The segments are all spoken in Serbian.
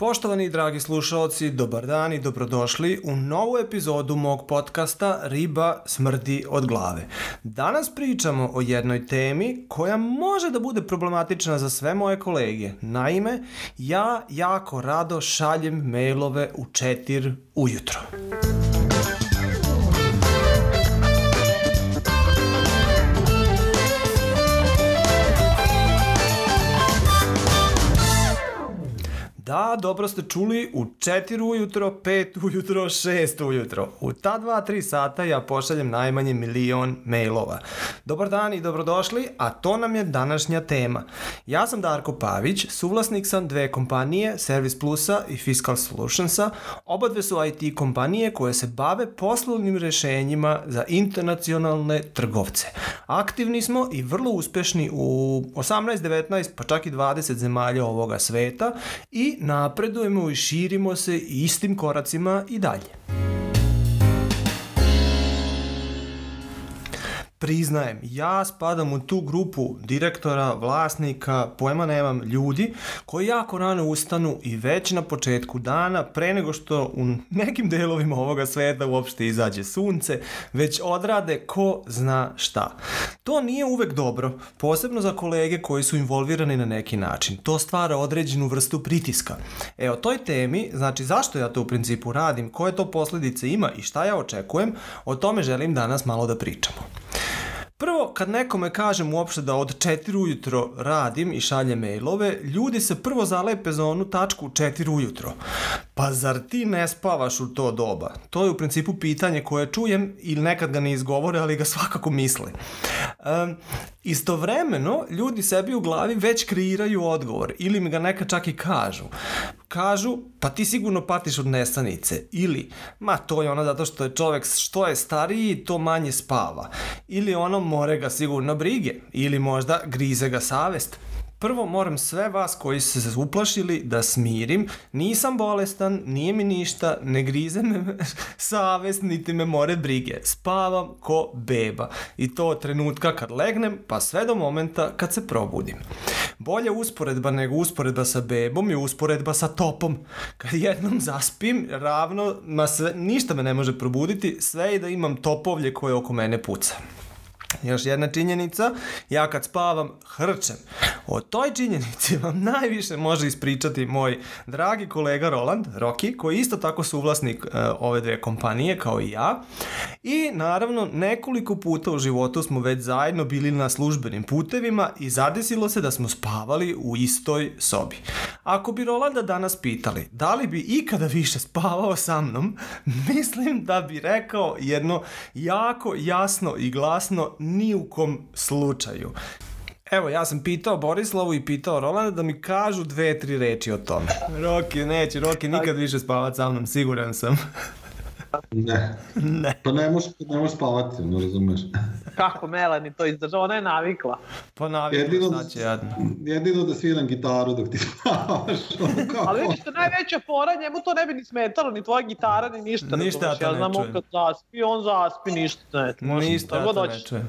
Poštovani i dragi slušaoci, dobar dan i dobrodošli u novu epizodu mog podcasta Riba smrdi od glave. Danas pričamo o jednoj temi koja može da bude problematična za sve moje kolege. Naime, ja jako rado šaljem mailove u četir ujutro. Muzika Da, dobro ste čuli, u 4 ujutro, 5 ujutro, 6 ujutro. U ta 2-3 sata ja pošaljem najmanje milion mailova. Dobar dan i dobrodošli, a to nam je današnja tema. Ja sam Darko Pavić, suvlasnik sam dve kompanije, Service Plusa i Fiscal Solutionsa. Oba dve su IT kompanije koje se bave poslovnim rešenjima za internacionalne trgovce. Aktivni smo i vrlo uspešni u 18, 19, pa čak i 20 zemalja ovoga sveta i napredujemo i širimo se istim koracima i dalje. priznajem, ja spadam u tu grupu direktora, vlasnika, pojma nemam, ljudi koji jako rano ustanu i već na početku dana, pre nego što u nekim delovima ovoga sveta uopšte izađe sunce, već odrade ko zna šta. To nije uvek dobro, posebno za kolege koji su involvirani na neki način. To stvara određenu vrstu pritiska. E, o toj temi, znači zašto ja to u principu radim, koje to posledice ima i šta ja očekujem, o tome želim danas malo da pričamo. Prvo, kad nekome kažem uopšte da od 4 ujutro radim i šaljem mailove, ljudi se prvo zalepe za onu tačku 4 ujutro. Pa zar ti ne spavaš u to doba? To je u principu pitanje koje čujem ili nekad ga ne izgovore, ali ga svakako misle. Um, istovremeno, ljudi sebi u glavi već kreiraju odgovor ili mi ga neka čak i kažu kažu, pa ti sigurno patiš od nesanice. Ili, ma to je ono zato što je čovek što je stariji, to manje spava. Ili ono more ga sigurno brige. Ili možda grize ga savest. Prvo moram sve vas koji ste se uplašili da smirim. Nisam bolestan, nije mi ništa, ne grize me savest, niti me more brige. Spavam ko beba. I to od trenutka kad legnem, pa sve do momenta kad se probudim. Bolja usporedba nego usporedba sa bebom je usporedba sa topom. Kad jednom zaspim, ravno, ma sve, ništa me ne može probuditi, sve i da imam topovlje koje oko mene puca. Još jedna činjenica, ja kad spavam hrčem. O toj činjenici vam najviše može ispričati moj dragi kolega Roland, Roki, koji isto tako suvlasnik e, ove dve kompanije kao i ja. I naravno nekoliko puta u životu smo već zajedno bili na službenim putevima i zadesilo se da smo spavali u istoj sobi. Ako bi Rolanda danas pitali da li bi ikada više spavao sa mnom, mislim da bi rekao jedno jako jasno i glasno ni u kom slučaju. Evo, ja sam pitao Borislavu i pitao Rolanda da mi kažu dve, tri reči o tome. Roki, neće, Roki nikad više spavat sa mnom, siguran sam. Ne. ne. Pa ne može, pa ne može spavati, ne razumeš. Kako Melani to izdržava, ona je navikla. Pa navikla, jedino, da znači jadno. Jedino da sviram gitaru dok ti spavaš. Ali vidiš što najveća fora, njemu to ne bi ni smetalo, ni tvoja gitara, ni ništa. Ništa ja to ja znam, ne Kad zaspi, on zaspi, ništa ne. Ništa ja to ne čujem.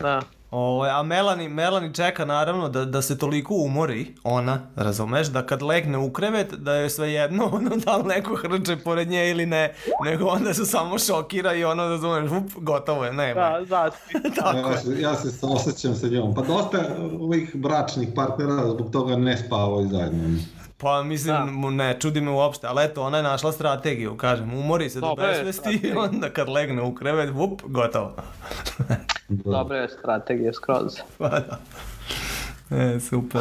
Da. Ovo, ovaj, a Melani, Melani čeka naravno da, da se toliko umori, ona, razumeš, da kad legne u krevet, da je sve jedno, ono, da li neko hrče pored nje ili ne, nego onda se samo šokira i ona, razumeš, up, gotovo je, nema. Da, zaspi. Da. Tako ja, se, ja se osjećam sa njom. Pa dosta ovih bračnih partnera zbog toga ne spavaju zajedno. Pa mislim, da. ne, čudi me uopšte, ali eto, ona je našla strategiju, kažem, umori se Dobre, do besvesti i onda kad legne u krevet, up, gotovo. Da. Dobra je strategija skroz. Pa da. E, super.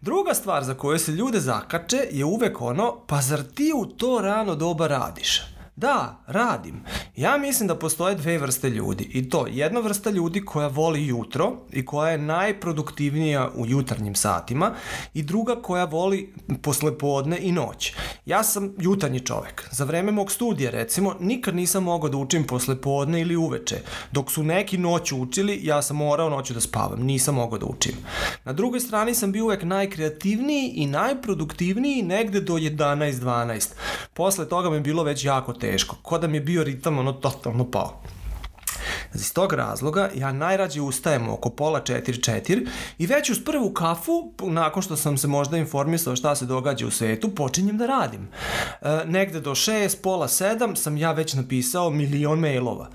Druga stvar za koju se ljude zakače je uvek ono, pa zar ti u to rano doba radiš? Da, radim. Ja mislim da postoje dve vrste ljudi i to jedna vrsta ljudi koja voli jutro i koja je najproduktivnija u jutarnjim satima i druga koja voli poslepodne i noć. Ja sam jutarnji čovek. Za vreme mog studija recimo nikad nisam mogao da učim poslepodne ili uveče. Dok su neki noću učili, ja sam morao noću da spavam, nisam mogao da učim. Na drugoj strani sam bio uvek najkreativniji i najproduktivniji negde do 11-12. Posle toga mi je bilo već jako teško. Ko da mi je bio ritam ono totalno pao. Iz tog razloga ja najrađe ustajem oko pola 4-4 i već uz prvu kafu, nakon što sam se možda informisao šta se događa u svetu, počinjem da radim. E, negde do 6, pola 7 sam ja već napisao milion mailova.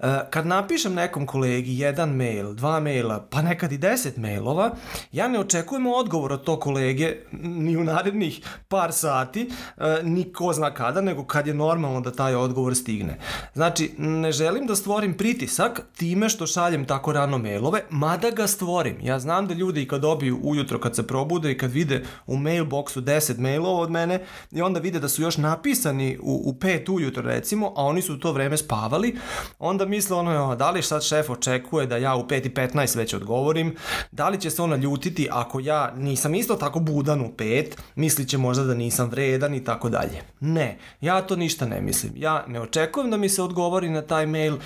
E, kad napišem nekom kolegi jedan mail, dva maila, pa nekad i 10 mailova, ja ne očekujem odgovor od tog kolege ni u narednih par sati, e, ni ko zna kada, nego kad je normalno da taj odgovor stigne. Znači, ne želim da stvorim pritis pritisak time što šaljem tako rano mailove, mada ga stvorim. Ja znam da ljudi i kad dobiju ujutro kad se probude i kad vide u mailboxu 10 mailova od mene i onda vide da su još napisani u, u 5 ujutro recimo, a oni su u to vreme spavali, onda misle ono, da li sad šef očekuje da ja u 5 i 15 već odgovorim, da li će se ona ljutiti ako ja nisam isto tako budan u 5, misliće možda da nisam vredan i tako dalje. Ne, ja to ništa ne mislim. Ja ne očekujem da mi se odgovori na taj mail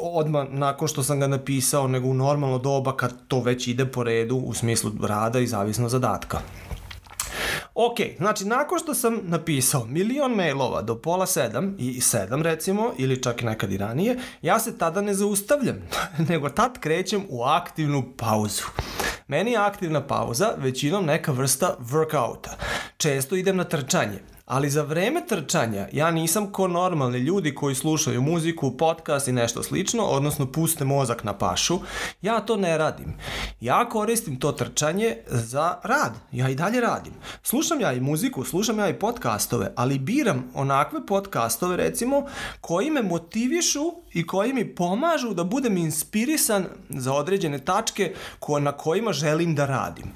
odmah tekla nakon što sam ga napisao, nego u normalno doba kad to već ide po redu u smislu rada i zavisno zadatka. Ok, znači nakon što sam napisao milion mailova do pola sedam i sedam recimo, ili čak nekad i ranije, ja se tada ne zaustavljam, nego tad krećem u aktivnu pauzu. Meni je aktivna pauza većinom neka vrsta workouta. Često idem na trčanje, Ali za vreme trčanja ja nisam ko normalni ljudi koji slušaju muziku, podcast i nešto slično, odnosno puste mozak na pašu. Ja to ne radim. Ja koristim to trčanje za rad. Ja i dalje radim. Slušam ja i muziku, slušam ja i podcastove, ali biram onakve podcastove recimo koji me motivišu i koji mi pomažu da budem inspirisan za određene tačke ko, na kojima želim da radim. E,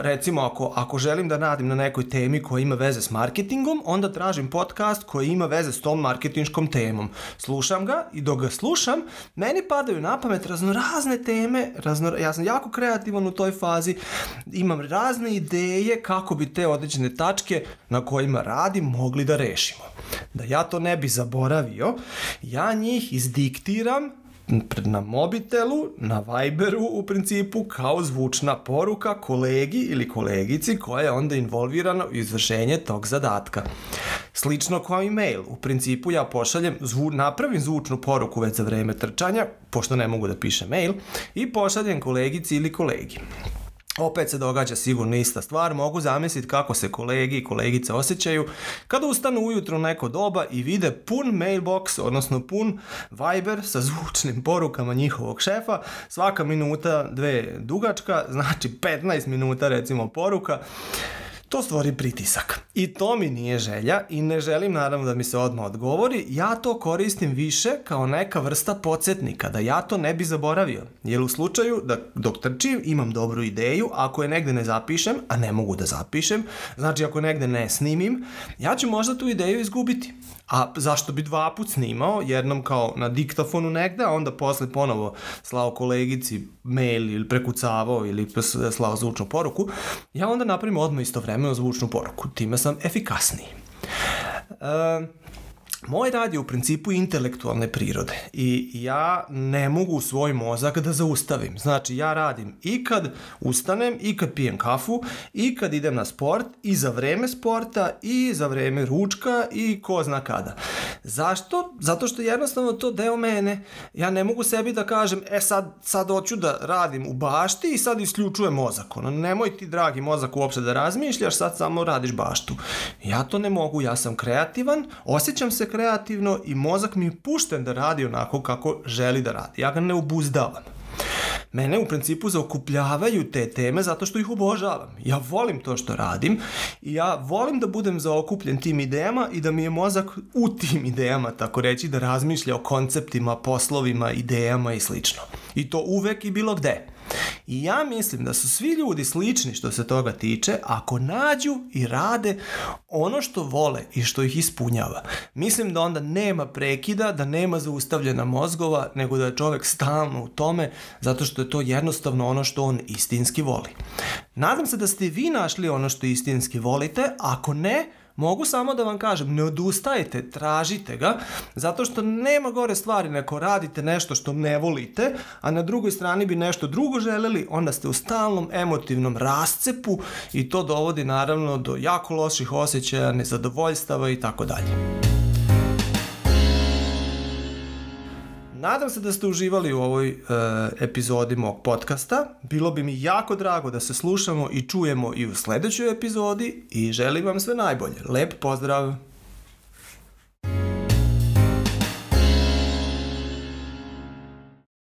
recimo ako, ako želim da radim na nekoj temi koja ima veze s marketingom, marketingom, onda tražim podcast koji ima veze s tom marketinškom temom. Slušam ga i dok ga slušam, meni padaju na pamet raznorazne teme, razno, ja sam jako kreativan u toj fazi, imam razne ideje kako bi te određene tačke na kojima radim mogli da rešimo. Da ja to ne bi zaboravio, ja njih izdiktiram na mobitelu, na Viberu u principu kao zvučna poruka kolegi ili kolegici koja je onda involvirana u izvršenje tog zadatka. Slično kao i mail, u principu ja pošaljem, zvu, napravim zvučnu poruku već za vreme trčanja, pošto ne mogu da pišem mail, i pošaljem kolegici ili kolegi. Opet se događa sigurno ista stvar, mogu zamisliti kako se kolegi i kolegice osjećaju kada ustanu ujutro neko doba i vide pun mailbox, odnosno pun Viber sa zvučnim porukama njihovog šefa, svaka minuta dve dugačka, znači 15 minuta recimo poruka to stvori pritisak. I to mi nije želja i ne želim naravno da mi se odmah odgovori, ja to koristim više kao neka vrsta podsjetnika, da ja to ne bi zaboravio. Jer u slučaju da dok trčim imam dobru ideju, ako je negde ne zapišem, a ne mogu da zapišem, znači ako negde ne snimim, ja ću možda tu ideju izgubiti. A zašto bi dva put snimao, jednom kao na diktafonu negde, a onda posle ponovo slao kolegici mail ili prekucavao ili slao zvučnu poruku, ja onda napravim odmah istovremeno zvučnu poruku. Time sam efikasniji. Uh, Moj rad je u principu intelektualne prirode i ja ne mogu svoj mozak da zaustavim. Znači, ja radim i kad ustanem, i kad pijem kafu, i kad idem na sport, i za vreme sporta, i za vreme ručka, i ko zna kada. Zašto? Zato što jednostavno to deo mene. Ja ne mogu sebi da kažem, e sad, sad hoću da radim u bašti i sad isključujem mozak. Ono, nemoj ti, dragi mozak, uopšte da razmišljaš, sad samo radiš baštu. Ja to ne mogu, ja sam kreativan, osjećam se kreativno i mozak mi je pušten da radi onako kako želi da radi. Ja ga ne obuzdavam. Mene u principu zaokupljavaju te teme zato što ih obožavam. Ja volim to što radim i ja volim da budem zaokupljen tim idejama i da mi je mozak u tim idejama, tako reći, da razmišlja o konceptima, poslovima, idejama i slično. I to uvek i bilo gde. I ja mislim da su svi ljudi slični što se toga tiče ako nađu i rade ono što vole i što ih ispunjava. Mislim da onda nema prekida, da nema zaustavljena mozgova, nego da je čovek stalno u tome zato što je to jednostavno ono što on istinski voli. Nadam se da ste vi našli ono što istinski volite, ako ne, Mogu samo da vam kažem, ne odustajete, tražite ga, zato što nema gore stvari neko radite nešto što ne volite, a na drugoj strani bi nešto drugo želeli, onda ste u stalnom emotivnom rascepu i to dovodi naravno do jako loših osjećaja, nezadovoljstava i tako dalje. Nadam se da ste uživali u ovoj e, epizodi mog podcasta. Bilo bi mi jako drago da se slušamo i čujemo i u sledećoj epizodi i želim vam sve najbolje. Lep pozdrav!